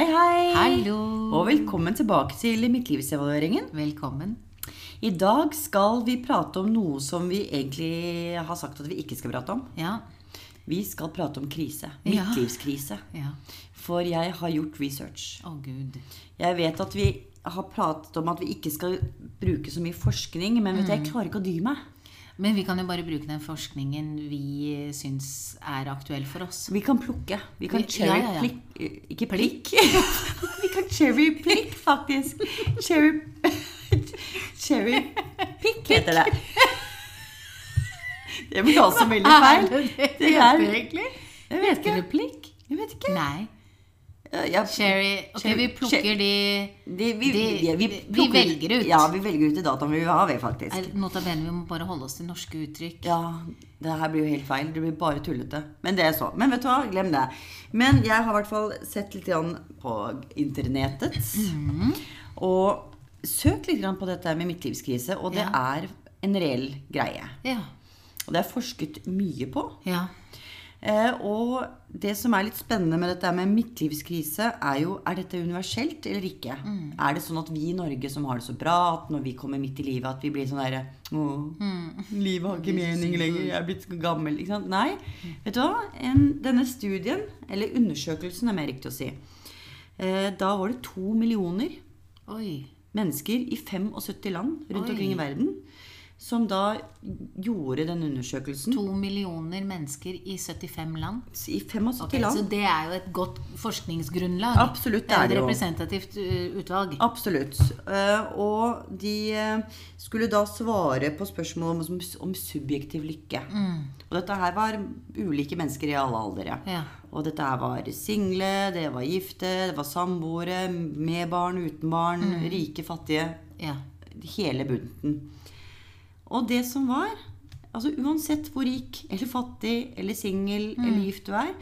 Hei, hei! Hallo! Og velkommen tilbake til Midtlivsevalueringen. Velkommen. I dag skal vi prate om noe som vi egentlig har sagt at vi ikke skal prate om. Ja. Vi skal prate om krise. Midtlivskrise. Ja. For jeg har gjort research. Å, gud. Jeg vet at vi har pratet om at vi ikke skal bruke så mye forskning, men vet du, jeg klarer ikke å dy meg. Men vi kan jo bare bruke den forskningen vi syns er aktuell for oss. Vi kan plukke. Vi kan cherryplikk cherry ja, ja, ja. Ikke plikk. vi kan cherry plick, faktisk. Cherry Cherrypick heter det. Det blir også veldig feil. det Det er- egentlig? Jeg vet ikke. det plikk? Jeg vet ikke. Nei. Ja, Sherry Ok, vi plukker de de, vi, de, ja, vi, vi velger ut. Ja, vi velger ut de dataene vi vil ha, vi, faktisk. Nota bene, vi må bare holde oss til norske uttrykk. Ja, det her blir jo helt feil. Det blir bare tullete. Men det er så. Men vet du hva, glem det. Men jeg har i hvert fall sett litt på internettet. Mhm. Og søkt litt på dette med midtlivskrise, og det Ja. er en reell greie. Ja. Og det er forsket mye på. ja. Eh, og det som er litt spennende med dette med midtlivskrise, er jo er dette universelt eller ikke. Mm. Er det sånn at vi i Norge som har det så bra, at når vi kommer midt i livet, at vi blir sånn derre Mm. livet har ikke mening lenger, jeg er blitt gammel. Ikke sant? Nei. Vet du hva? En, denne studien, eller undersøkelsen er mer riktig å si, eh, da var det to millioner Oi. mennesker i 75 land rundt Oi. omkring i verden som da gjorde den undersøkelsen. To millioner mennesker i 75 land. I 75 okay, land. Så det er jo et godt forskningsgrunnlag. Absolutt, det er det jo. Et representativt uh, utvalg. Absolutt. Eh, og de eh, skulle da svare på spørsmål om, om subjektiv lykke. Og dette her var ulike mennesker i alle aldre. Ja. Og dette her var single, det var gifte, det var samboere, med barn, uten barn, rike, fattige. Ja. Hele bunten. Og det som var Altså uansett hvor rik eller fattig eller singel eller gift du er,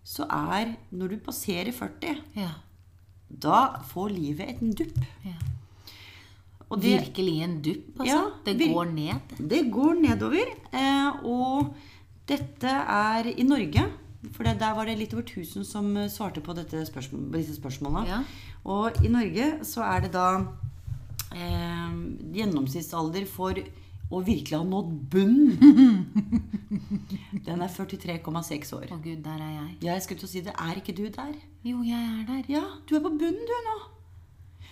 så er når du passerer 40, ja. da får livet en dupp. ja. Og det, Virkelig en dupp, altså? Ja, det går ned? det går nedover. Eh, og dette er i Norge. For det, der var det litt over 1000 som svarte på dette spørsmål, disse spørsmålene. Ja. Og i Norge så er det da eh, gjennomsnittsalder for å virkelig har nådd bunnen. Den er 43,6 år. Å gud, der er jeg. Ja, Jeg skulle til å si det. Er ikke du der? Jo, jeg er der. Ja, du er på bunnen du nå.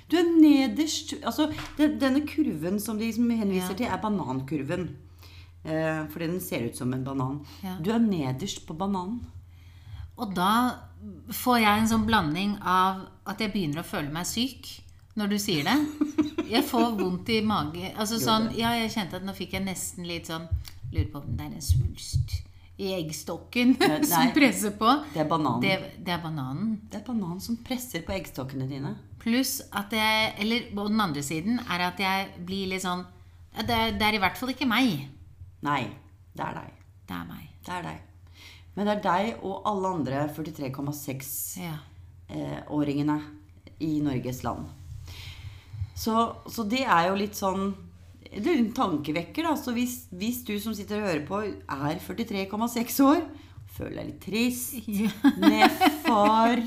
Du er nederst Altså, den, denne kurven som de liksom henviser Ja. til, er banankurven. Eh, fordi den ser ut som en banan. Ja. Du er nederst på bananen. Og da får jeg en sånn blanding av at jeg begynner å føle meg syk når du sier det. Jeg får vondt i magen. Altså sånn, ja, jeg kjente at nå fikk jeg nesten litt sånn Lurer på om det er en svulst i eggstokken Nei, som presser på. Det er bananen. Det, Det, det er bananen. er bananen som presser på eggstokkene dine. Pluss at jeg Eller på den andre siden er at jeg blir litt sånn det, er, det er i hvert fall ikke meg. Nei, det er deg. Det er meg. Det er deg. Men det er deg og alle andre 43,6-åringene Ja. i Norges land. Så, så det er jo litt sånn Det er en tankevekker, da. Så hvis, hvis du som sitter og hører på, er 43,6 år, føler deg litt trist, nedfor,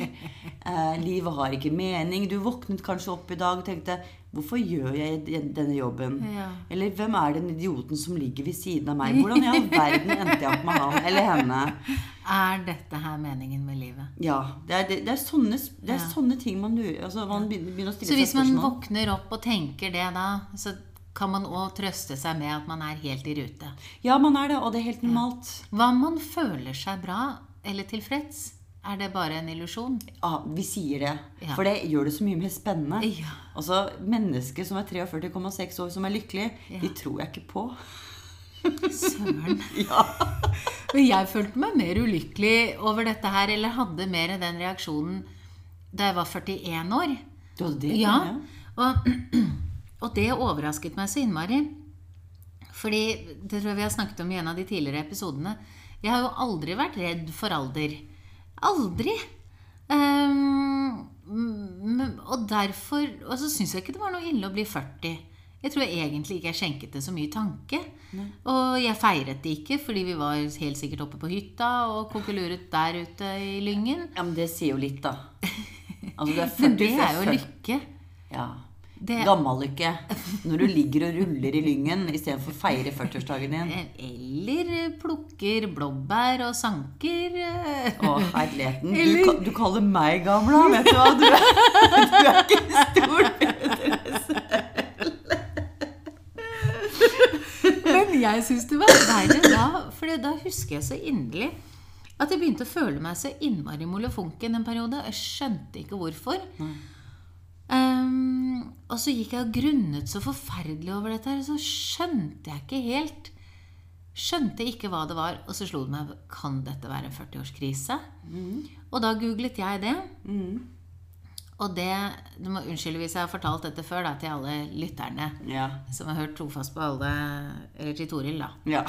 eh, livet har ikke mening Du våknet kanskje opp i dag og tenkte Hvorfor gjør jeg denne jobben? Ja. Eller hvem er den idioten som ligger ved siden av meg? Hvordan i all verden endte jeg opp med han eller henne? Er dette her meningen med livet? Ja, det er, det, det er, sånne, det er Ja. sånne ting man lurer altså Man begynner å stille Så hvis man våkner opp og tenker det da, så kan man òg trøste seg med at man er helt i rute. Ja, man er det, og det er helt normalt. Hva om man føler seg bra eller tilfreds? Er det bare en illusjon? Ja, vi sier det. Ja. For det gjør det så mye mer spennende. Ja. Altså, Mennesker som er 43,6 år, som er lykkelige, Ja. de tror jeg ikke på. Søren. Ja. Men jeg følte meg mer ulykkelig over dette her, eller hadde mer den reaksjonen da jeg var 41 år. Du hadde det? Ja, og, og det overrasket meg så innmari. Fordi, det tror jeg vi har snakket om i en av de tidligere episodene, jeg har jo aldri vært redd for alder. Aldri. Mm, og derfor Og så syns jeg ikke det var noe ille å bli 40. Jeg tror jeg egentlig ikke jeg skjenket det så mye tanke. Og jeg feiret det ikke, fordi vi var helt sikkert oppe på hytta og kokeluret der ute i Lyngen. Ja, men det sier jo litt, da. Altså, du 40 Men det er jo lykke. Ja. Det- Gammallykke. Når du ligger og ruller i lyngen istedenfor å feire 40-årsdagen din. Eller plukker blåbær og sanker. Å, herligheten. Du, Eller- Du, du kaller meg gamla, vet du hva? Du er, du er ikke stor bedre. Men jeg syns det var verre da, for da husker jeg så inderlig at jeg begynte å føle meg så innmari molefonken en periode. Jeg skjønte ikke hvorfor. Ehm, og så gikk jeg og grunnet så forferdelig over dette, og så skjønte jeg ikke helt Skjønte ikke hva det var, og så slo det meg Kan dette være en 40-årskrise? Og da googlet jeg det. Og det du må Unnskylde hvis jeg har fortalt dette før da, til alle lytterne Ja. som har hørt trofast på alle Eller til Toril, da. ja.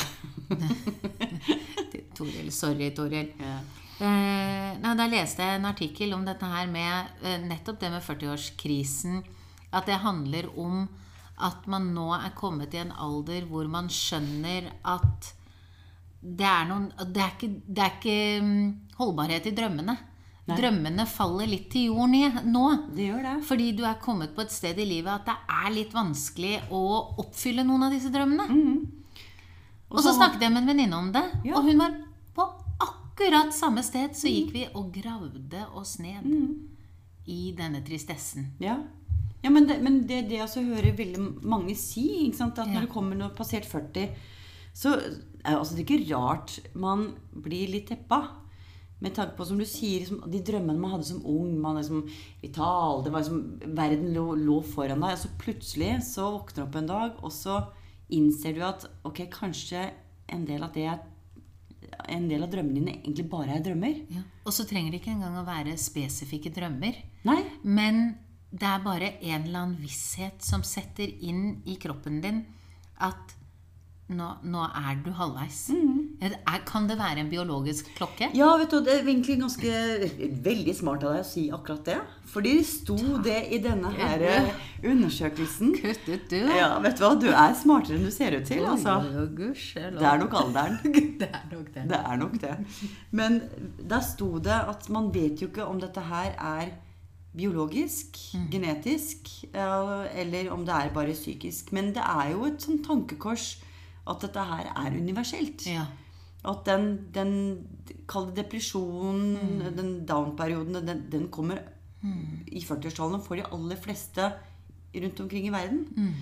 Toril, Sorry, Toril. ja. Eh, nei, da leste jeg en artikkel om dette her med eh, nettopp det med 40-årskrisen. At det handler om at man nå er kommet i en alder hvor man skjønner at det er, noen, det er ikke, det er ikke mm, holdbarhet i drømmene. Drømmene faller litt til jorden nå. Det gjør det. Fordi du er kommet på et sted i livet at det er litt vanskelig å oppfylle noen av disse drømmene. Og så snakket jeg med en venninne om det, Ja. og hun var akkurat samme sted. Så gikk vi og gravde oss ned i denne tristessen. Ja, ja men, det, men det, det jeg hører veldig mange si, ikke sant? at Ja. når det kommer noe passert 40, så er altså, det ikke rart man blir litt teppa. Med tanke på, som du sier, liksom, de drømmene man hadde som ung. Man er liksom vital, det var liksom, Verden lå, lå foran deg. Og så plutselig så våkner du opp en dag, og så innser du at ok, kanskje en del av det er en del av drømmene dine egentlig bare er drømmer. Ja. Og så trenger det ikke engang å være spesifikke drømmer. Nei. Men det er bare en eller annen visshet som setter inn i kroppen din at nå, nå er du halvveis. Er, kan det være en biologisk klokke? Ja, vet du, det er egentlig ganske veldig smart av deg å si akkurat det. Fordi det sto det i denne her eh, undersøkelsen. Kuttet du? Ja, vet du hva, du er smartere enn du ser ut til, altså. Det er nok alderen. Det er nok det. Det er nok det. Men der sto det at man vet jo ikke om dette her er biologisk, genetisk, eh, eller om det er bare psykisk. Men det er jo et sånn tankekors at dette her er universelt. Ja. At den, den Kall det depresjonen, Mm. den down-perioden, den, den kommer i 40-årstallet for de aller fleste rundt omkring i verden. Mm.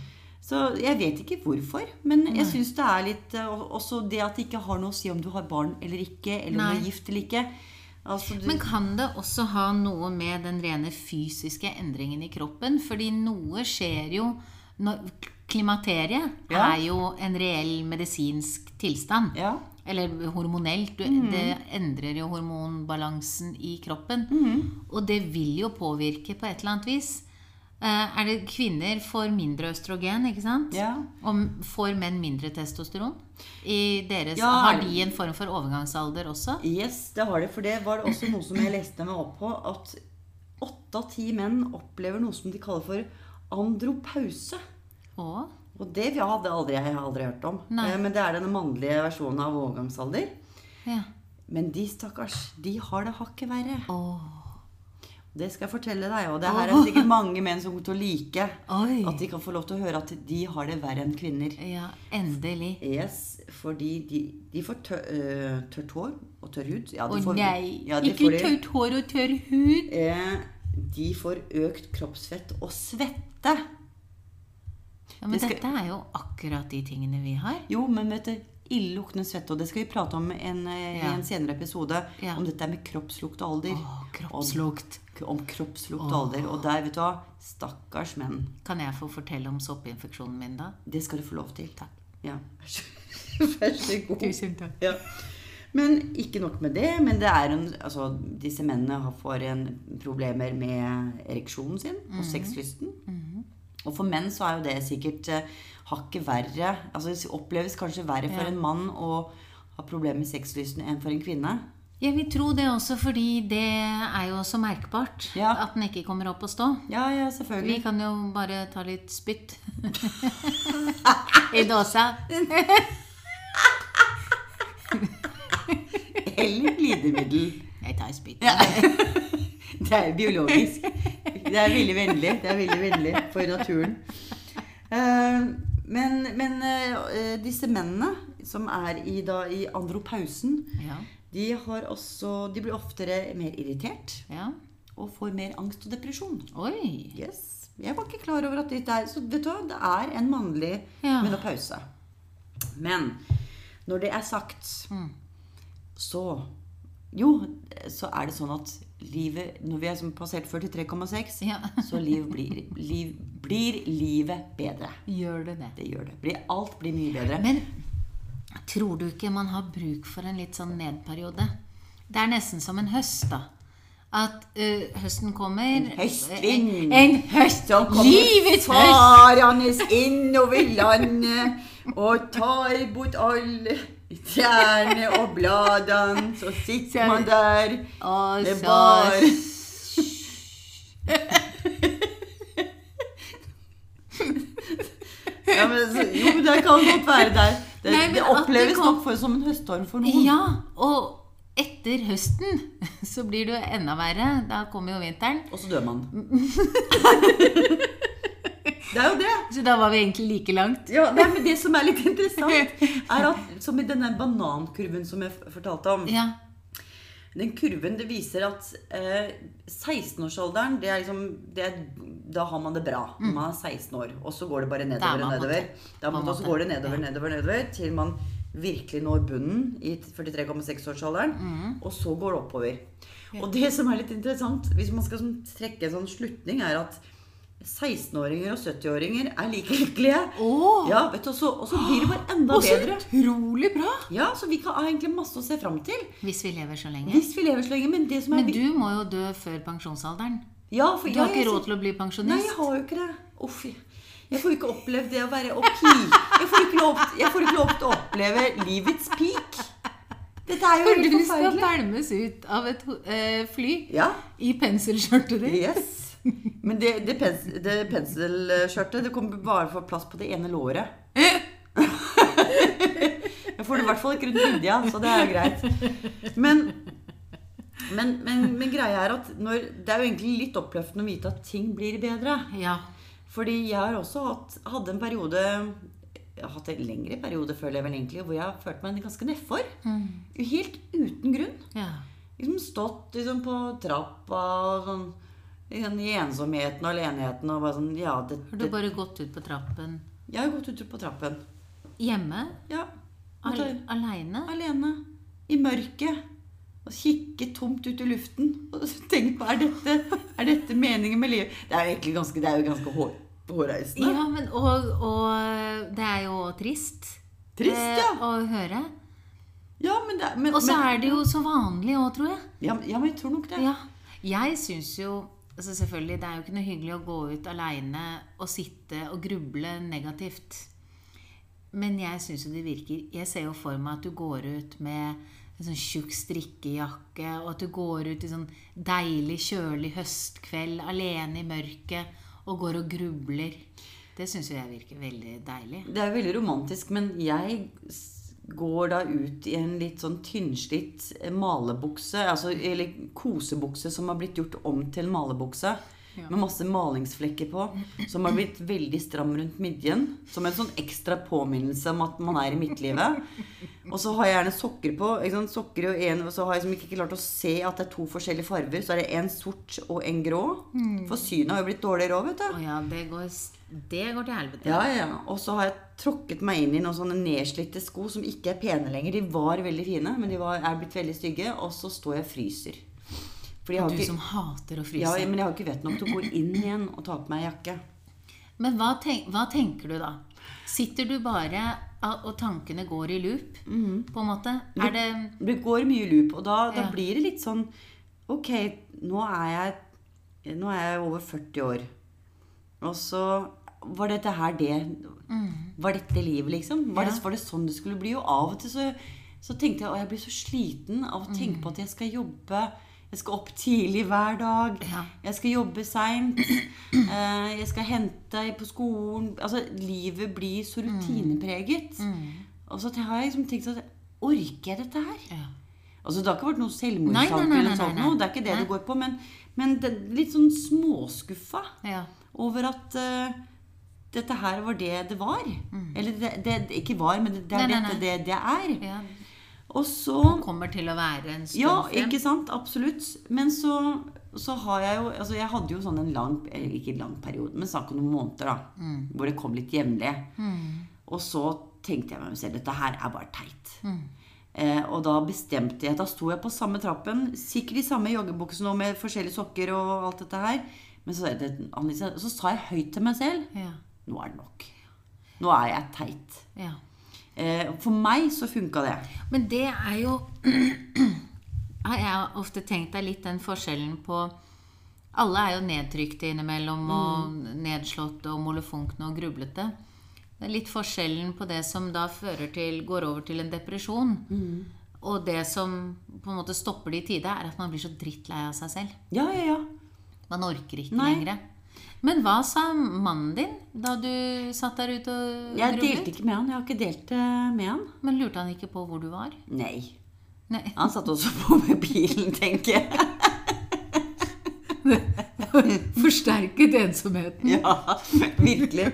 Så jeg vet ikke hvorfor, men jeg syns det er litt eh, Også det at det ikke har noe å si om du har barn eller ikke, eller om Nei. du er gift eller ikke. Altså, du, Men kan det også ha noe med den rene fysiske endringen i kroppen? Fordi noe skjer jo når, Klimakteriet Ja. er jo en reell medisinsk tilstand. ja. Eller hormonelt. Du, mm. Det endrer jo hormonbalansen i kroppen. Mm. Og det vil jo påvirke på et eller annet vis. Eh, er det Kvinner får mindre østrogen, ikke sant? Ja. Og får menn mindre testosteron? I deres, Ja. Har de en form for overgangsalder også? Yes, det har de. For det var også noe som jeg leste meg opp på. At åtte av ti menn opplever noe som de kaller for andropause. Og Og det hadde aldri, jeg aldri hørt om. Nei. Eh, Men det er den mannlige versjonen av overgangsalder. ja. Men de stakkars, de har det hakket verre. Oh. Det skal jeg fortelle deg. Og det her er sikkert mange menn som kommer til å like. Oi. At de kan få lov til å høre at de har det verre enn kvinner. Ja, endelig. Yes, fordi de, de får tør, øh, tørt hår og tørr hud. Ja, Å nei! ja, de ikke tørt hår og tørr hud. Eh, de får økt kroppsfett og svette. Ja, men Det skal- dette er jo akkurat de tingene vi har. Jo, men vet du, illeluktende svette, og det skal vi prate om en, eh, i Ja. en senere episode, Ja. om dette med kroppslukt og alder. Åh, kroppslukt. Om, om kroppslukt og alder. Og der, vet du hva, stakkars menn. Kan jeg få fortelle om soppinfeksjonen min, da? Det skal du få lov til. Takk. Ja. Vær så god. Tusen takk. Ja. Men ikke nok med det. Men det er en, altså, disse mennene har- får en problemer med ereksjonen sin og sexlysten. Og for menn så er jo det sikkert eh, hakket verre. Altså det oppleves kanskje verre for Ja. en mann å ha problemer med sexlysten enn for en kvinne. Jeg vil tro det også, fordi det er jo så merkbart Ja. at den ikke kommer opp å stå. Ja, ja, selvfølgelig. Vi kan jo bare ta litt spytt i dåsa. Eller glidemiddel. Jeg tar spytt. Det er biologisk. Det er veldig vennlig. Det er veldig vennlig for naturen. Eh, men men eh, disse mennene som er i, da, i andropausen, Ja. de, har også, de blir oftere mer irritert ja. og får mer angst og depresjon. Oi. Yes. Jeg var ikke klar over at det er Så vet du hva, det er en mannlig Ja. menopause. Men når det er sagt, Mm. så Jo, så er det sånn at livet Når vi er passert 43,6, Ja. så liv blir, liv, blir livet bedre. Gjør det det? Det gjør det. Blir, alt blir mye bedre. Men tror du ikke man har bruk for en litt sånn nedperiode? Det er nesten som en høst, da. At ø, høsten kommer En høstvind. En, en høst, som kommer Livets farende innover landet og tar bort alle trærne og bladene. Så sitter man der med bare bar ja, men, så, Jo, det kan godt være der. Det, Nei, det oppleves det kom- nok for, som en høststorm for noen. Ja, og etter høsten så blir det jo enda verre. Da kommer jo vinteren. Og så dør man. det er jo det. Så da var vi egentlig like langt. Ja, nei, men Det som er litt interessant, er at som i denne banankurven som jeg fortalte om Ja. Den kurven det viser at eh, 16-årsalderen det er liksom, det er, Da har man det bra Mm. man er 16 år. Og så går det bare er nedover og nedover. Da må- så går det nedover, Ja. nedover, nedover til man virkelig når bunnen i 43,6-årsalderen. Mm. Og så går det oppover. Og det som er litt interessant, hvis man skal sånn, trekke en sånn slutning, er at 16-åringer og 70-åringer er like lykkelige. Oh. Ja, vet du, og så, blir det bare enda Og så utrolig bra! Ja, så vi kan ha egentlig masse å se fram til. Hvis vi lever så lenge. Hvis vi lever så lenge. Men det som er Men du må jo dø før pensjonsalderen. ja, for Du har ikke råd til å bli pensjonist. Nei, jeg har jo ikke det. Uff. Jeg får jo ikke opplevd det å være å. Jeg får ikke lov, jeg får ikke lov til å oppleve livets peak. Dette er jo For helt du skal forferdelig. pælmes ut av et eh, fly Ja. i penselskjørtet ditt. Yes. Men det, det, pens, det penselskjørtet det kommer bare for plass på det ene låret. Jeg får det i hvert fall ikke rundt midja, så det er jo greit. Men, men, men, men greia er at når, det er jo egentlig litt oppløftende å vite at ting blir bedre. Ja. Fordi jeg har også hatt, hadde en periode Jeg har hatt en lengre periode føler jeg vel egentlig, hvor jeg har følt meg ganske nedfor. Helt uten grunn. ja. Liksom stått liksom på trappa og sånn i ensomheten og alenheten og bare sånn Ja, det, Har du bare gått ut på trappen Jeg har gått ut på trappen. hjemme? Ja. Al Al Aleine? alene. I mørket. Og kikke tomt ut i luften. Og tenke på er dette, er dette meningen med livet? Det er jo egentlig ganske, det er jo ganske hår, hårreisende. Ja, men og, og det er jo trist. Trist, eh, ja. Å høre. Ja, men, det, men, Og så er det jo så vanlig òg, tror jeg. ja, ja, men jeg tror nok det. Ja. Jeg syns jo altså Selvfølgelig, det er jo ikke noe hyggelig å gå ut aleine og sitte og gruble negativt. Men jeg syns jo det virker Jeg ser jo for meg at du går ut med en sånn tjukk strikkejakke, og at du går ut i sånn deilig, kjølig høstkveld alene i mørket og går og grubler. Det syns jo jeg virker veldig deilig. Det er veldig romantisk, men jeg går da ut i en litt sånn tynnslitt malebukse, altså, eller kosebukse som har blitt gjort om til malebukse. Med masse malingsflekker på, som har blitt veldig stram rundt midjen. Som en sånn ekstra påminnelse om at man er i midtlivet. Og så har jeg gjerne sokker på. Sokker og, en, og så har jeg liksom ikke klart å se at det er to forskjellige farger. Så er det en sort og en grå. For synet har jo blitt dårligere òg, vet du. Ja, det går, det går til helvete. Ja, ja. Og så har jeg tråkket meg inn i noen sånne nedslitte sko som ikke er pene lenger. De var veldig fine, men de var, er blitt veldig stygge. Og så står jeg og fryser. Du ikke, som hater å fryse. ja, men jeg har ikke vett nok til å gå inn igjen og ta på meg jakke. Men hva, tenk, hva tenker du da? Sitter du bare og tankene går i loop, på en måte? Er det Det går mye loop, og da, da Ja. blir det litt sånn Ok, nå er jeg Nå er jeg over 40 år. Og så var dette her det Var dette livet, liksom? Var, det, Mm. Var det sånn det skulle bli? Og av og til så, så tenkte jeg Å, jeg blir så sliten av å tenke Mm. på at jeg skal jobbe. Jeg skal opp tidlig hver dag. Ja. Jeg skal jobbe seint. eh, jeg skal hente på skolen Altså, livet blir så Mm. rutinepreget. Og så har jeg liksom tenkt at Orker jeg dette her? ja. Altså, det har ikke vært noe nei, eller sånt noe. Det er ikke det nei. det går på. Men, men det, litt sånn småskuffa Ja. over at uh, dette her var det det var. Eller det, det, ikke var, men det, er Mm. Dette det det er. ja. Og så Kommer til å være en stund Ja, frem. ikke sant? Absolutt. Men så, så har jeg jo Altså, jeg hadde jo sånn en lang Ikke lang periode, men snakk om noen måneder, da. Mm. Hvor det kom litt jevnlig. Og så tenkte jeg meg selv dette her er bare teit. Mm. Eh, og da bestemte jeg Da sto jeg på samme trappen, sikkert i samme joggebukse nå med forskjellige sokker og alt dette her. Men så, Annelise, så sa jeg høyt til meg selv Ja. Nå er det nok. Nå er jeg teit. ja. Eh, for meg så funka det. Men det er jo Har jeg ofte tenkt deg litt den forskjellen på Alle er jo nedtrykte innimellom, og nedslått og molefonkne og grublete. Det er litt forskjellen på det som da fører til går over til en depresjon, og det som på en måte stopper det i tide, er at man blir så drittlei av seg selv. Ja, ja, ja. Man orker ikke lenger. Men hva sa mannen din da du satt der ute og Jeg grublet? delte ikke med han. Jeg har ikke delt det med han. Men lurte han ikke på hvor du var? Nei. Nei. Han satt også på med bilen, tenker jeg. Forsterket ensomheten. Ja, virkelig.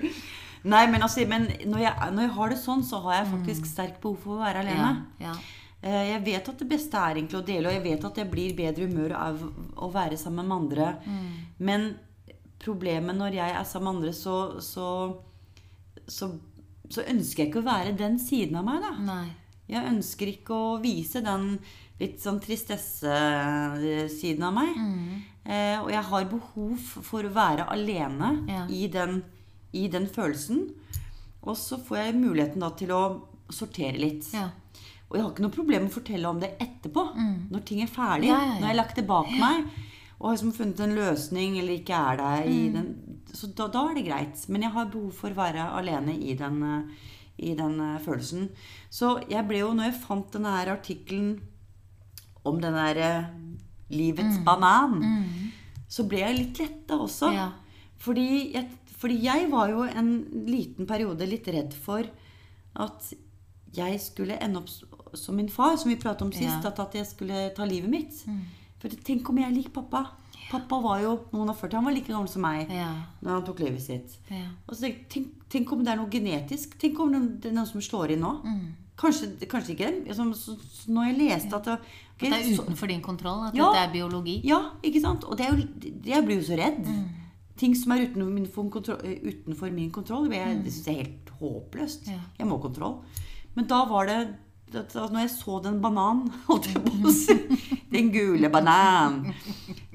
Nei, men, altså, men når, jeg, når jeg har det sånn, så har jeg faktisk sterkt behov for å være alene. ja. ja. Jeg vet at det beste er egentlig å dele, og jeg vet at jeg blir bedre humør av å være sammen med andre. Men problemet når jeg er sammen med andre, så, så, så, så ønsker jeg ikke å være den siden av meg, da. Nei. Jeg ønsker ikke å vise den litt sånn tristesse-siden av meg. Eh, og jeg har behov for å være alene Ja. i, den, i den følelsen. Og så får jeg muligheten da til å sortere litt. Ja. Og jeg har ikke noe problem med å fortelle om det etterpå. Når ting er ferdig. Mm. Ja. Når jeg har lagt det bak meg og har liksom funnet en løsning eller ikke er der Mm. i den Så da, da er det greit. Men jeg har behov for å være alene i den, eh, i den eh, følelsen. Så jeg ble jo, når jeg fant denne her artikkelen om den der livets livets banan, så ble jeg litt letta også. Mm. Ja. Fordi, jeg, fordi jeg var jo en liten periode litt redd for at jeg skulle ende opp som min far, som vi pratet om sist, Ja. Mm. at, at jeg skulle ta livet mitt. For tenk om jeg er lik pappa. Pappa var jo noen og 40, han var like gammel som meg Ja. når han tok livet sitt. Ja. Og så tenk, tenk, om det er noe genetisk. Tenk om det er noe som slår inn nå. Mm. Kanskje, kanskje ikke. Som, så, så når jeg leste at det, okay, At det er utenfor din kontroll? At Ja. det er biologi? ja, ikke sant? Og det er jo, jeg blir jo så redd. Mm. Ting som er utenfor min kontroll, utenfor min kontroll det, det syns jeg er helt håpløst. Mm. Ja. Jeg må ha kontroll. Men da var det når jeg så den bananen, holdt jeg på å si, den gule bananen,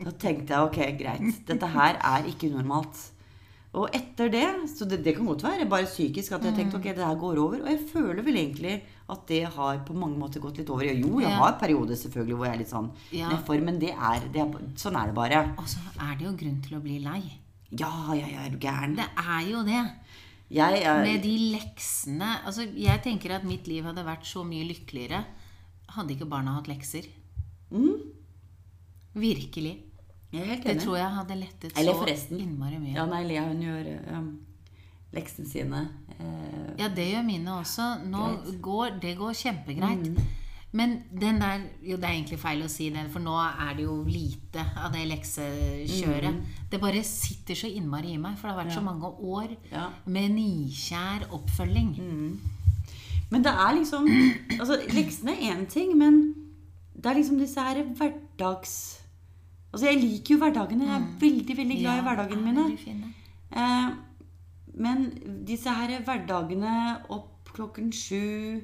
da tenkte jeg ok, greit. Dette her er ikke unormalt. Og etter det, så det, det kan godt være bare psykisk at jeg tenkte ok, det her går over. Og jeg føler vel egentlig at det har på mange måter gått litt over. Jo, jeg har perioder selvfølgelig hvor jeg er litt sånn Ja. nedfor, men det er, det er, sånn er det bare. Og så er det jo grunn til å bli lei. Ja, ja, ja, er du gæren? Det er jo det. Jeg er Med de leksene Altså, jeg tenker at mitt liv hadde vært så mye lykkeligere hadde ikke barna hatt lekser. mm, Virkelig. Det tror jeg hadde lettet så innmari mye. Ja, nei, Lea hun gjør um, leksene sine. Eh, Ja, det gjør mine også. Nå Greit. går, det går kjempegreit. Mm. Men den der Jo, det er egentlig feil å si det, for nå er det jo lite av det leksekjøret. Det bare sitter så innmari i meg, for det har vært så mange år Mm. Ja. med nikjær oppfølging. Men det er liksom Altså, leksene er én ting, men det er liksom disse her hverdags... Altså, jeg liker jo hverdagene. Jeg er veldig, veldig glad i Ja, hverdagene er mine. Eh, men disse her hverdagene opp klokken sju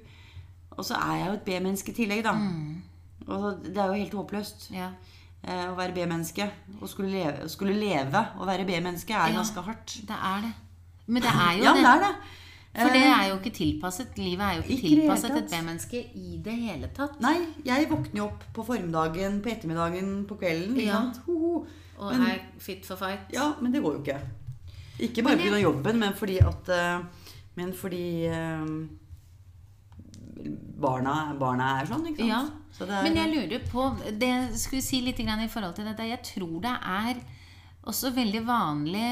Og så er jeg jo et B-menneske i tillegg, da. Og det er jo helt håpløst Ja. eh, å være B-menneske. Å skulle leve, skulle leve og være B-menneske er Ja. ganske hardt. Det er det. Men det er jo Ja, det. det er det. For det Eh, er jo ikke tilpasset. Livet er jo ikke, Ikke tilpasset et. B-menneske i det hele tatt. Nei, jeg våkner jo opp på formiddagen, på ettermiddagen, på kvelden. Ja. Ho, ho. Og Men- er fit for fight. Ja, men det går jo ikke. Ikke bare pga. jobben, men fordi at eh, Men fordi eh, barna, barna er sånn, ikke sant? Ja. Så det er, Men jeg lurer på Det skulle vi si litt grann i forhold til dette. Jeg tror det er også veldig vanlig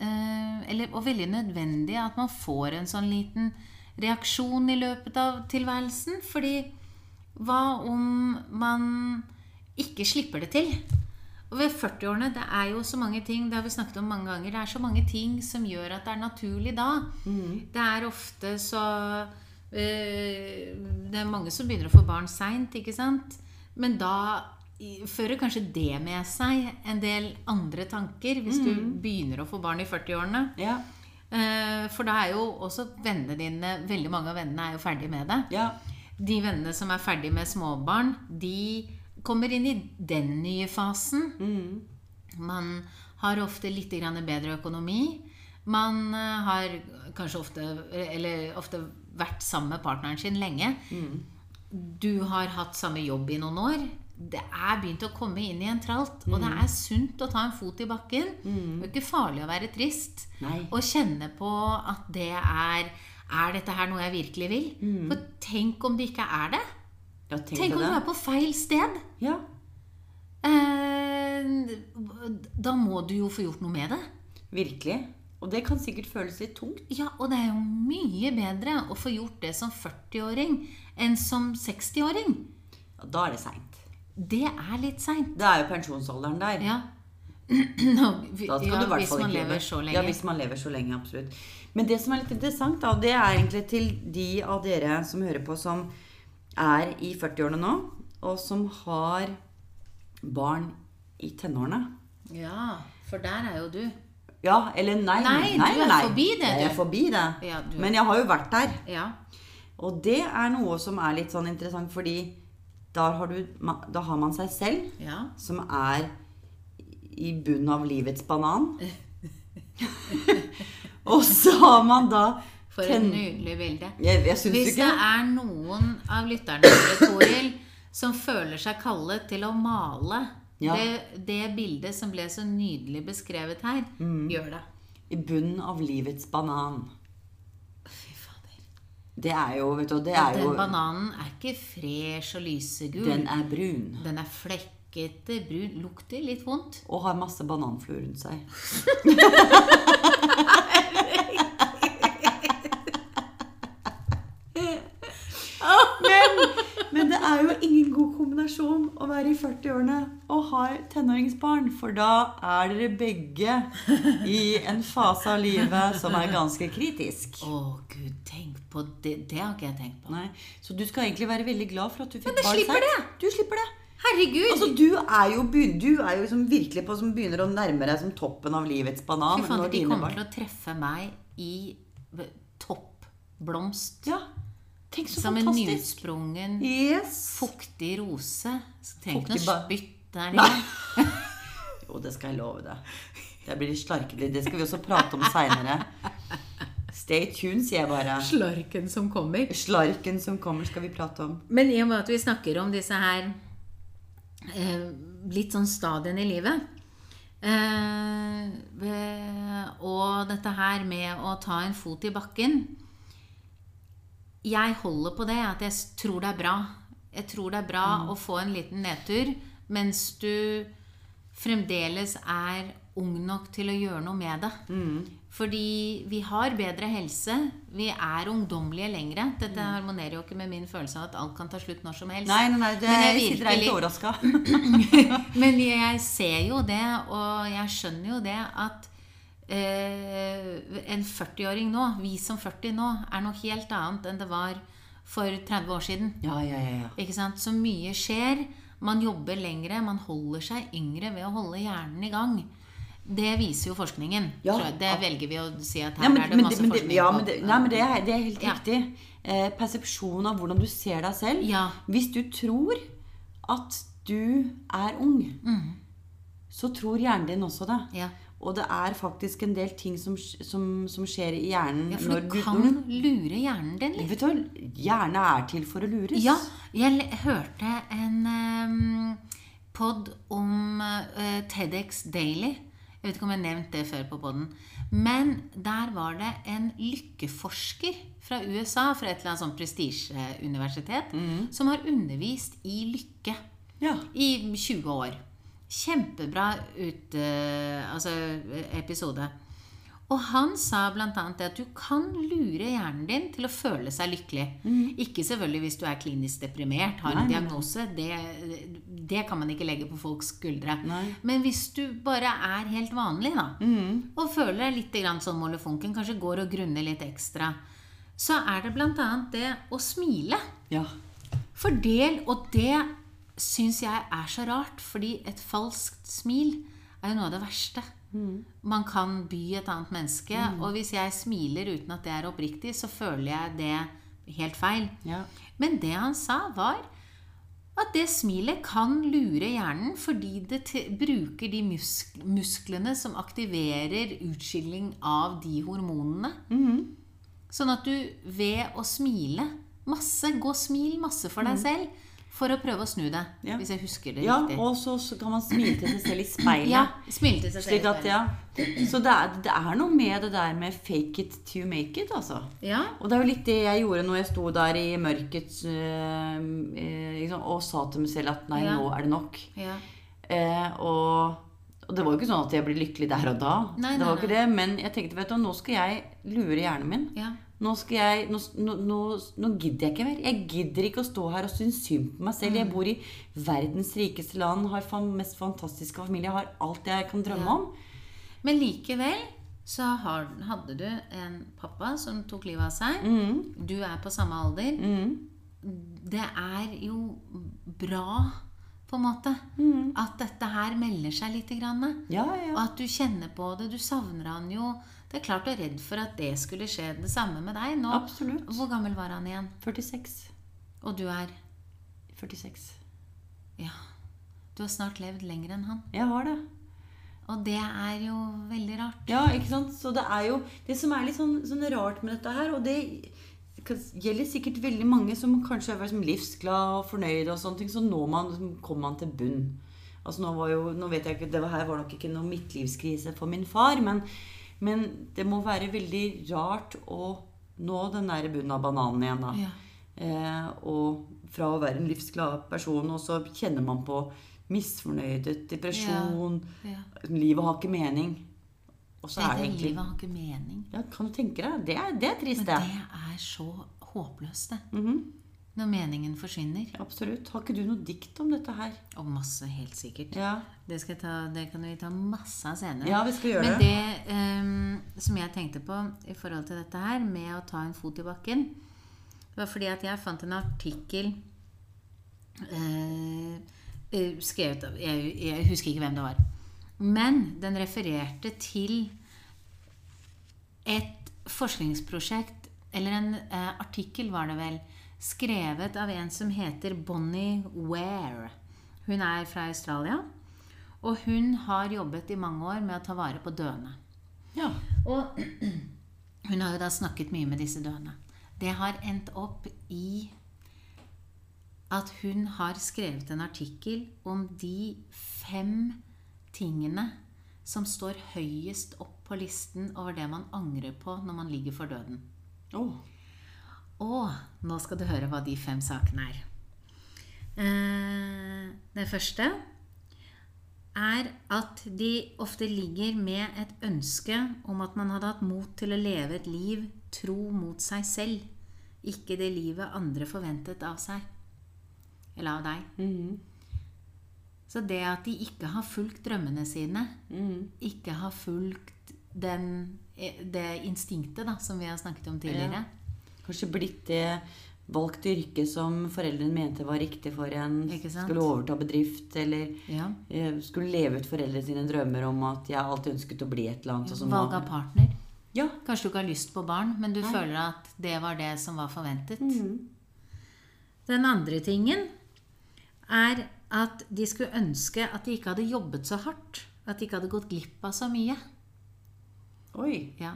eh, eller, og veldig nødvendig at man får en sånn liten reaksjon i løpet av tilværelsen. Fordi Hva om man ikke slipper det til? Og ved 40-årene, det er jo så mange ting, det har vi snakket om mange ganger, det er så mange ting som gjør at det er naturlig da. Det er ofte så Det er mange som begynner å få barn seint, ikke sant? Men da fører kanskje det med seg en del andre tanker, hvis du begynner å få barn i 40-årene. Ja. Eh, For da er jo også vennene dine Veldig mange av vennene er jo ferdig med det. Ja. De vennene som er ferdig med småbarn, de kommer inn i den nye fasen. Mm. Man har ofte litt bedre økonomi. Man eh, har kanskje ofte, eller ofte vært sammen med partneren sin lenge. Du har hatt samme jobb i noen år. Det er begynt å komme inn i en tralt. Og det er sunt å ta en fot i bakken. Det er ikke farlig å være trist. Nei. Og kjenne på at det er Er dette her noe jeg virkelig vil? For tenk om det ikke er det? ja tenk, Tenk om om du er på feil sted? Ja. Eh, da må du jo få gjort noe med det. Virkelig. Og det kan sikkert føles litt tungt. Ja, og det er jo mye bedre å få gjort det som 40-åring enn som 60-åring. Ja, da er det seint. Det er litt seint. Det er jo pensjonsalderen der. Ja. Nå, vi- Da skal ja, du i hvert fall ikke leve. så lenge. Ja, hvis man lever så lenge, absolutt. Men det som er litt interessant, da, det er egentlig til de av dere som hører på, som er i 40-årene nå, og som har barn i tenårene. Ja, for der er jo du. Ja, eller nei. Nei, du er forbi det, Jeg er forbi det. Ja, du Men jeg har jo vært der. Ja. Og det er noe som er litt sånn interessant, fordi har, du, da har man seg selv, ja. som er i bunnen av livets banan. og så har man da For et nydelig bilde. Jeg, jeg Hvis det er noen av lytterne Toril, som føler seg kallet til å male Ja. det, det bildet som ble så nydelig beskrevet her, Mm. gjør det. I bunnen av livets banan. Fy fader. Det er jo, vet du, det er Den jo bananen er ikke fresh og lysegul. Den er brun. Den er flekkete, brun, lukter litt vondt. Og har masse bananfluer rundt seg. men, men det er jo ingen god kombinasjon å være i 40-årene og ha tenåringsbarn. For da er dere begge i en fase av livet som er ganske kritisk. Å gud, tenk på det. Det har ikke jeg tenkt på. Nei, så du skal egentlig være veldig glad for at du fikk barn slipper det! Du slipper det. Herregud! Altså, du er jo, du er jo liksom virkelig på som begynner å nærme deg som toppen av livets banan. Fy faen, de kommer barn- til å treffe meg i toppblomst. Ja, tenk så Som en fantastisk. nysprungen, Yes. fuktig rose. Tenk noe spytt der Nei. inne. Jo, det skal jeg love deg. Det blir slarkelig. Det skal vi også prate om seinere. Stay tuned, sier jeg bare. Slarken som kommer. Slarken som kommer, skal vi prate om. Men i og med at vi snakker om disse her eh, litt sånn stadiene i livet eh, Og dette her med å ta en fot i bakken Jeg holder på det at jeg tror det er bra. Jeg tror det er bra å få en liten nedtur mens du fremdeles er ung nok til å gjøre noe med det. Fordi vi har bedre helse. Vi er ungdommelige lengre. Dette harmonerer jo ikke med min følelse av at alt kan ta slutt når som helst. Nei, nei, nei, det, Men jeg sitter litt overraska. Men jeg ser jo det, og jeg skjønner jo det, at en 40-åring nå, vi som 40 nå, er noe helt annet enn det var for 30 år siden. Ja, ja, ja. ja. Ikke sant? Så mye skjer. Man jobber lengre. Man holder seg yngre ved å holde hjernen i gang. Det viser jo forskningen. Ja, det velger vi å si at her men, er det masse men, forskning ja, men, det, nei, men det, er, det er helt Ja. riktig. Eh, persepsjon av hvordan du ser deg selv. Ja. Hvis du tror at du er ung, så tror hjernen din også det. Ja. Og det er faktisk en del ting som, som, som skjer i hjernen ja, for når du kan du lure hjernen din litt. Vet du? Hjerne er til for å lures. Ja, jeg hørte en um, pod om uh, TEDx Daily. Jeg vet ikke om jeg har nevnt det før på poden. Men der var det en lykkeforsker fra USA, fra et eller annet sånt prestisjeuniversitet, som har undervist i lykke Ja. i 20 år. Kjempebra ut, eh, altså, episode. Og han sa bl.a. at du kan lure hjernen din til å føle seg lykkelig. Ikke selvfølgelig hvis du er klinisk deprimert, har en Nei, nei. diagnose. Det, det kan man ikke legge på folks skuldre. Nei. Men hvis du bare er helt vanlig, da, Mm. og føler deg litt sånn molefonken, kanskje går og grunner litt ekstra, så er det bl.a. det å smile. Ja. Fordel, og det syns jeg er så rart, fordi et falskt smil er jo noe av det verste. Man kan by et annet menneske, og hvis jeg smiler uten at det er oppriktig, så føler jeg det helt feil. ja. Men det han sa, var at det smilet kan lure hjernen fordi det bruker de musk musklene som aktiverer utskilling av de hormonene. Sånn at du ved å smile masse, gå og smil masse for deg selv for å prøve å snu det. Ja. Hvis jeg husker det ja riktig. og så, så kan man smile til seg selv i speilet. Ja, smile til seg selv. At, ja. Så det er, det er noe med det der med fake it to make it, altså. Ja. Og det er jo litt det jeg gjorde når jeg sto der i mørket øh, øh, liksom, og sa til meg selv at nei, Ja. nå er det nok. ja. Eh, og, og det var jo ikke sånn at jeg ble lykkelig der og da. Nei, det nei, var ikke nei. det, Men jeg tenkte vet du, nå skal jeg lure hjernen min. Ja. Nå, skal jeg, nå, nå, nå, gidder jeg ikke mer. Jeg gidder ikke å stå her og synes synd på meg selv. Jeg Mm. bor i verdens rikeste land, har fan, mest fantastiske familie, har alt jeg kan drømme Ja. om. Men likevel så har, hadde du en pappa som tok livet av seg. Mm. Du er på samme alder. Mm. Det er jo bra, på en måte, Mm. at dette her melder seg litt. Grann. Ja, Og at du kjenner på det. Du savner han jo. Det er klart du er redd for at det skulle skje det samme med deg. Nå, Absolutt. Hvor gammel var han igjen? 46. Og du er 46. Ja. Du har snart levd lenger enn han. Jeg har det. Og det er jo veldig rart. Ja, ikke sant? Så det er jo det som er litt sånn, sånn rart med dette her, og det gjelder sikkert veldig mange som kanskje er liksom livsglade og fornøyd og sånne ting, så når man, kommer man til bunn. Altså nå var jo, nå vet jeg ikke, Det var- her var nok ikke noe midtlivskrise for min far, men, men det må være veldig rart å nå den der bunnen av bananen igjen, da. Ja. Eh, og fra å være en livsglad person, og så kjenner man på misfornøydhet, depresjon Ja. Livet har ikke mening. Og så er det egentlig livet har ikke mening. ja, Kan du tenke deg? Det er, det er trist, Men det. det er så håpløst, det. Mhm, Når meningen forsvinner. Absolutt. Har ikke du noe dikt om dette her? Og masse, helt sikkert. Ja, Det, ta, det kan vi ta masse av senere. ja vi skal gjøre Men det. ehm, som jeg tenkte på i forhold til dette her, med å ta en fot i bakken, var fordi at jeg fant en artikkel eh, skrevet av jeg, jeg husker ikke hvem det var. Men den refererte til et forskningsprosjekt, eller en uh, artikkel var det vel, skrevet av en som heter Bonnie Ware. Hun er fra Australia, og hun har jobbet i mange år med å ta vare på døende. Ja. Og hun har jo da snakket mye med disse døende. Det har endt opp i at hun har skrevet en artikkel om de fem tingene som står høyest opp på listen over det man angrer på når man ligger for døden. Åh, Og nå skal du høre hva de fem sakene er. Eh, det første er at de ofte ligger med et ønske om at man hadde hatt mot til å leve et liv tro mot seg selv, ikke det livet andre forventet av seg. Eller av deg. mhm, Så det at de ikke har fulgt drømmene sine, mhm. ikke har fulgt den, eh, det instinktet da, som vi har snakket om tidligere, Kanskje blitt det valgt yrke som foreldrene mente var riktig for en. Skulle overta bedrift, eller ja. eh, skulle leve ut foreldrene sine drømmer om at jeg alltid ønsket å bli et eller annet. Ja, Valg av partner. Ja. Kanskje du ikke har lyst på barn, men du føler at det var det som var forventet. Mhm. Den andre tingen er at de skulle ønske at de ikke hadde jobbet så hardt. At de ikke hadde gått glipp av så mye. Oi. Ja.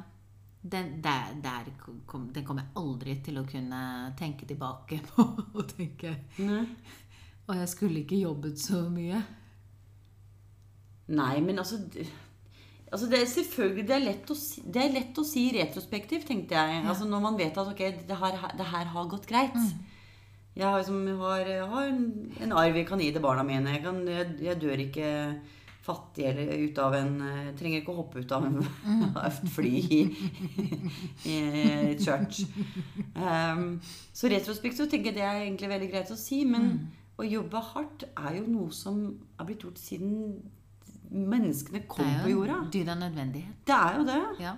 Den, der, der kom, den kommer jeg aldri til å kunne tenke tilbake på. Og tenke Nei. Og jeg skulle ikke jobbet så mye. Nei, men altså Altså det er selvfølgelig det er, lett å si, det er lett å si retrospektivt, tenkte jeg. Altså Når man vet at ok, det her, det her har gått greit. Jeg har, liksom, har, har en, en arv jeg kan gi til barna mine. Jeg, kan, jeg, jeg dør ikke fattig eller ut av en eh, Trenger ikke å hoppe ut av en, av et fly i, i et church. Um, så retrospekt så tenker jeg det er egentlig veldig greit å si. Men å jobbe hardt er jo noe som er blitt gjort siden menneskene kom på jorda. Det er jo en nødvendighet. Det er jo det. Ja.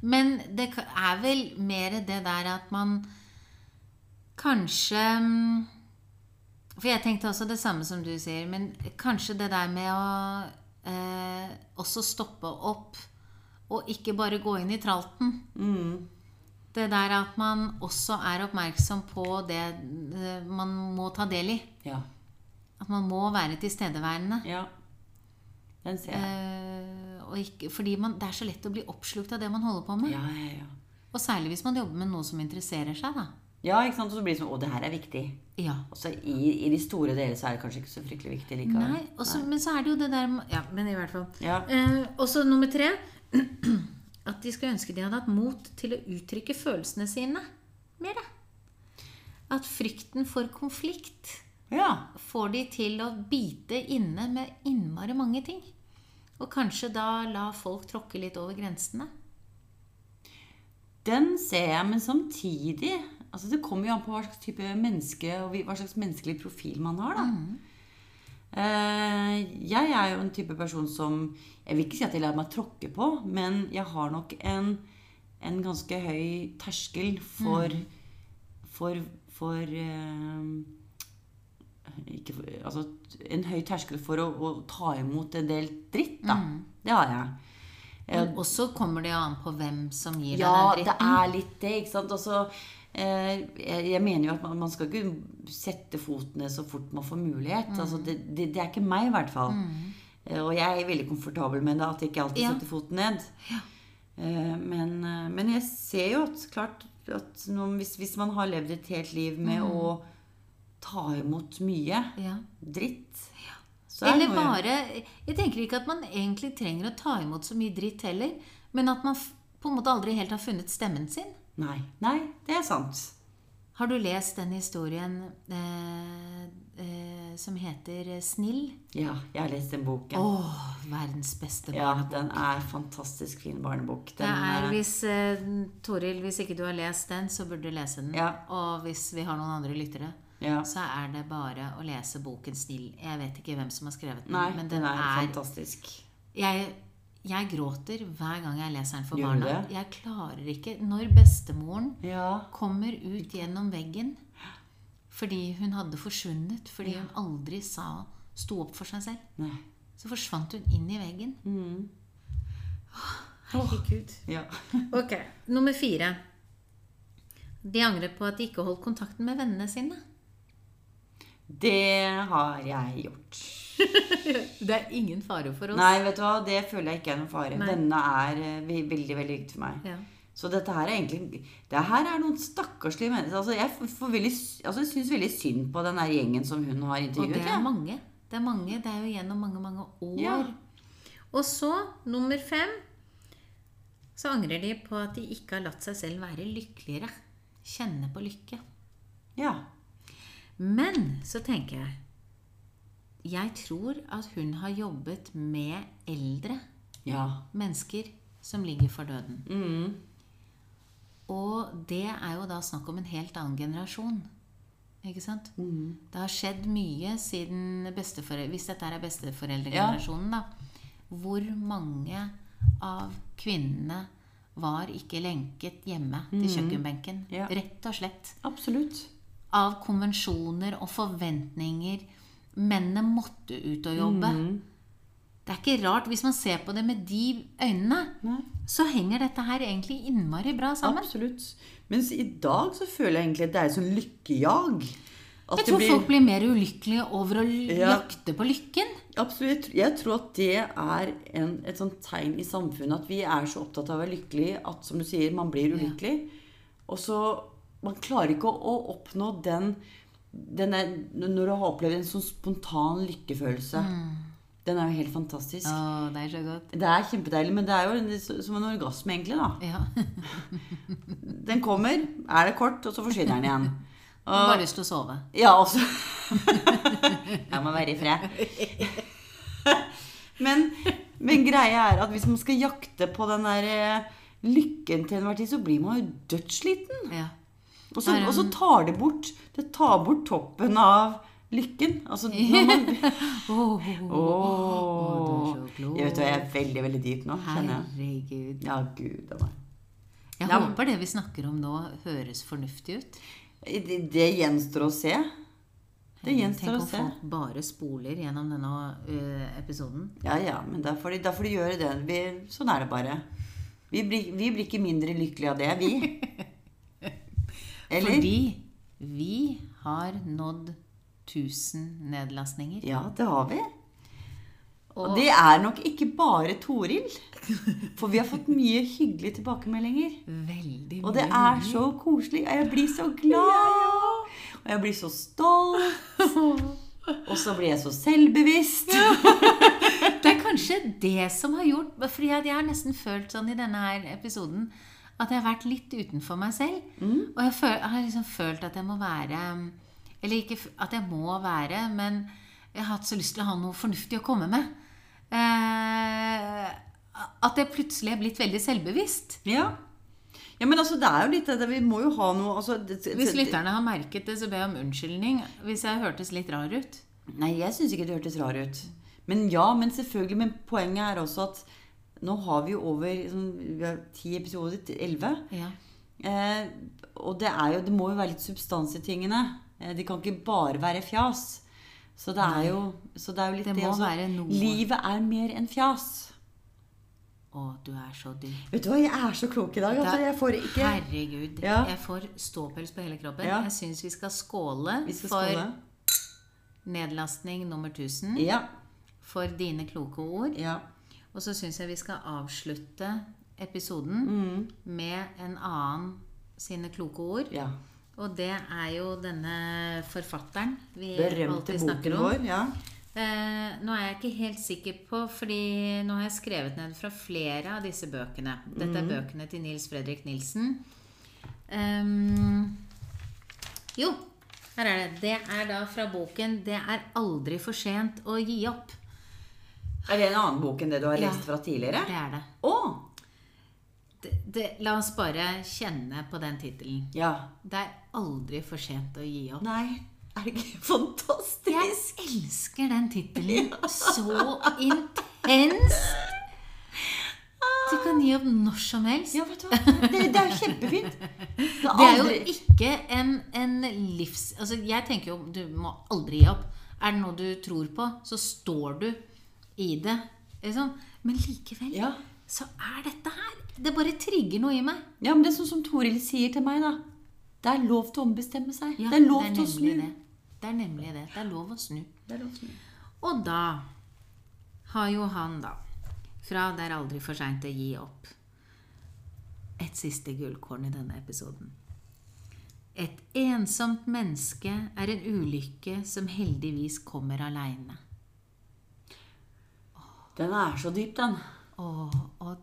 Men det er vel mer det der at man kanskje mm, For jeg tenkte også det samme som du sier, men kanskje det der med å eh, også stoppe opp og ikke bare gå inn i tralten. Det der at man også er oppmerksom på det eh, man må ta del i. Ja. At man må være tilstedeværende. ja. Den ser jeg. Eh, og ikke, fordi man, det er så lett å bli oppslukt av det man holder på med. Ja, ja, ja. Og særlig hvis man jobber med noe som interesserer seg, da. Ja, ikke sant? Og så blir det sånn Å, det her er viktig. Ja. Og så i, i de store deler så er det kanskje ikke så fryktelig viktig likevel. Nei, også, men så er det jo det der Ja, men i hvert fall. Ja. Eh, og så nummer tre at de skulle ønske de hadde hatt mot til å uttrykke følelsene sine mer. At frykten for konflikt Ja. får de til å bite inne med innmari mange ting. Og kanskje da la folk tråkke litt over grensene. Den ser jeg, men samtidig altså Det kommer jo an på hva slags type menneske og hva slags menneskelig profil man har. da. Eh, jeg er jo en type person som Jeg vil ikke si at jeg lar meg tråkke på, men jeg har nok en, en ganske høy terskel for For, for uh, for, altså, En høy terskel for å, å ta imot en del dritt, da. Det har jeg. Men også kommer det jo an på hvem som gir Ja, deg den det er litt det, ikke sant. Også, eh, jeg, jeg mener jo at man, skal ikke sette fotene så fort man får mulighet. Mm. Altså, det, det, det er ikke meg, i hvert fall. Mm. og jeg er veldig komfortabel med det, at jeg ikke alltid Ja. setter foten ned. Ja. men, eh, men jeg ser jo at klart at noen, hvis, hvis man har levd et helt liv med Mm. å ta imot mye Ja. dritt så er Eller noe- bare Jeg tenker ikke at man egentlig trenger å ta imot så mye dritt heller, men at man på en måte aldri helt har funnet stemmen sin. Nei, nei, det er sant. Har du lest den historien eh, eh, som heter 'Snill'? Ja, jeg har lest den boken. Åh, verdens beste barnebok. Ja, den er fantastisk fin barnebok. Den, Det er, eh, hvis, eh, Toril, hvis ikke du har lest den, så burde du lese den. Ja. Og hvis vi har noen andre lyttere, ja. så er det bare å lese boken 'Snill'. Jeg vet ikke hvem som har skrevet den, Nei, men den den er er fantastisk. jeg, jeg gråter hver gang jeg leser den for Gjør barna. det? Jeg klarer ikke Når bestemoren Ja. kommer ut gjennom veggen fordi hun hadde forsvunnet, fordi hun aldri sa sto opp for seg selv, Nei. så forsvant hun inn i veggen. Mm. Herregud. Ja. Ok, Nummer fire. De angrer på at de ikke holdt kontakten med vennene sine. Det har jeg gjort. Det er ingen fare for oss. Nei, vet du hva, det føler jeg ikke er noen fare. Nei. Denne er eh, veldig, veldig viktig for meg. Ja. Så dette her er egentlig Det her er noen stakkarslige mennesker. Altså, jeg får- veldig, altså, jeg syns veldig synd på den der gjengen som hun har Og intervjuet. det er mange. Det er mange. Det er jo gjennom mange, mange år. Ja. Og så, nummer fem, så angrer de på at de ikke har latt seg selv være lykkeligere. Kjenne på lykke. ja. Men så tenker jeg Jeg tror at hun har jobbet med eldre Ja. mennesker som ligger for døden. Mm. Og det er jo da snakk om en helt annen generasjon. Ikke sant? Mm. Det har skjedd mye siden besteforeldre Hvis dette er besteforeldregenerasjonen, da. Hvor mange av kvinnene var ikke lenket hjemme til kjøkkenbenken? Ja. Rett og slett. Absolutt. Av konvensjoner og forventninger. Mennene måtte ut og jobbe. Mm. Det er ikke rart. Hvis man ser på det med de øynene, Nei. så henger dette her egentlig innmari bra sammen. Absolutt. Mens i dag så føler jeg egentlig at det er et sånt lykkejag. At Jeg tror blir- folk blir mer ulykkelige over å Ja. jakte på lykken. Absolutt. Jeg tror at det er en, et sånt tegn i samfunnet at vi er så opptatt av å være lykkelig at som du sier, man blir ulykkelig. Og så Man klarer ikke å, å oppnå den, den der, Når du har opplevd en sånn spontan lykkefølelse. Den er jo helt fantastisk. Åh, det er så godt. Det er kjempedeilig, men det er jo som en orgasme, egentlig. da. Ja. Den kommer, er det kort, og så forsvinner den igjen. Og bare lyst til å sove. Ja, også. Jeg må være i fred. Men, men greia er at hvis man skal jakte på den der eh, lykken til enhver tid, så blir man jo dødssliten. Ja. Og så, og så tar det bort Det tar bort toppen av lykken. Altså man er så. Jeg vet hva, jeg er veldig, veldig dyp nå, kjenner jeg. Herregud. Ja, gud a meg. Jeg Ja, håper det vi snakker om nå, høres fornuftig ut. Det, det gjenstår å se. Det gjenstår Tenk å om se. folk bare spoler gjennom denne uh, episoden. Ja, ja, men da får de, da får de gjøre det. Vi, sånn er det bare. Vi blir, vi blir ikke mindre lykkelige av det, vi. Eller? Fordi vi har nådd 1000 nedlastninger. Ja, det har vi. Og det er nok ikke bare Toril. For vi har fått mye hyggelige tilbakemeldinger. Veldig mye. Og det er så koselig. Og jeg blir så glad. Og jeg blir så stolt. Og så blir jeg så selvbevisst. Det er kanskje det som har gjort Fordi jeg har nesten følt sånn i denne her episoden at jeg har vært litt utenfor meg selv. Og jeg, føl, jeg har liksom følt at jeg må være Eller ikke at jeg må være, men jeg har hatt så lyst til å ha noe fornuftig å komme med. Eh, at jeg plutselig er blitt veldig selvbevisst. Ja. ja, men altså, det er jo litt det Vi må jo ha noe altså, det, Hvis lytterne har merket det, så ber jeg om unnskyldning hvis jeg hørtes litt rar ut. Nei, jeg syns ikke det hørtes rar ut. Men ja, men selvfølgelig. Men poenget er også at nå har vi jo over sånn, vi har ti episoder, elleve. Ja. Eh, og det, er jo, det må jo være litt substans i tingene. Eh, det kan ikke bare være fjas. Så det er jo, så det er jo litt Det det, noe. Livet er mer enn fjas. Å, du er så dyr. Vet du hva, jeg er så klok i dag. Altså, jeg får ikke Herregud. Ja. Jeg får ståpels på hele kroppen. Ja. Jeg syns vi skal skåle Vi skal for skåle. nedlastning nummer 1000. Ja. For dine kloke ord. ja. Og så syns jeg vi skal avslutte episoden Mm. med en annen sine kloke ord. ja. Og det er jo denne forfatteren vi Berømte alltid snakker om. vår. Ja. Eh, nå er jeg ikke helt sikker på, fordi nå har jeg skrevet ned fra flere av disse bøkene. Dette er bøkene til Nils Fredrik Nilsen. Um, jo, her er det. Det er da fra boken 'Det er aldri for sent å gi opp'. Er det en annen bok enn det du har Ja. lest fra tidligere? Det er det. Oh. det, det la oss bare kjenne på den tittelen. Ja. Det er aldri for sent å gi opp. Nei, er det ikke fantastisk? Jeg elsker den tittelen så intenst! Du kan gi opp når som helst. Ja, vet du hva? Det, det er kjempefint. Det Det er jo ikke en, en livs... Altså, jeg tenker jo du må aldri gi opp. Er det noe du tror på, så står du i det. Liksom. Men likevel Ja. så er dette her Det bare trigger noe i meg. ja, men det er sånn som Toril sier til meg, da. Det er lov til å ombestemme seg. Ja, det er lov til å snu. Det. det er nemlig det. Det er lov å snu. Det er lov å snu. Og da har jo han, da, fra 'Det er aldri for seint å gi opp', et siste gullkorn i denne episoden. Et ensomt menneske er en ulykke som heldigvis kommer aleine. Den er så dyp, den. Og, og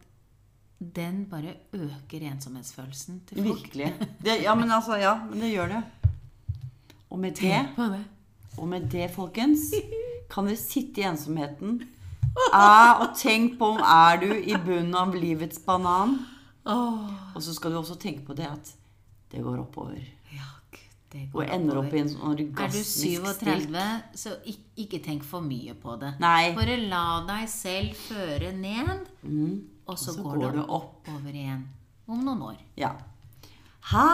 den bare øker ensomhetsfølelsen til folk. Virkelig. Det, ja, men altså, ja, men det gjør det. Og med det, det. og med det, folkens, kan dere sitte i ensomheten er, og tenk på om er du i bunnen av livets banan. Og så skal du også tenke på det at det går oppover. Det Og ender opp i en sånn Er du orgasmisk 37, stilk. så ikke, ikke tenk for mye på det. Nei. Bare la deg selv føre ned, og så, så går, går du du opp. oppover igjen om noen år. Ja. Ha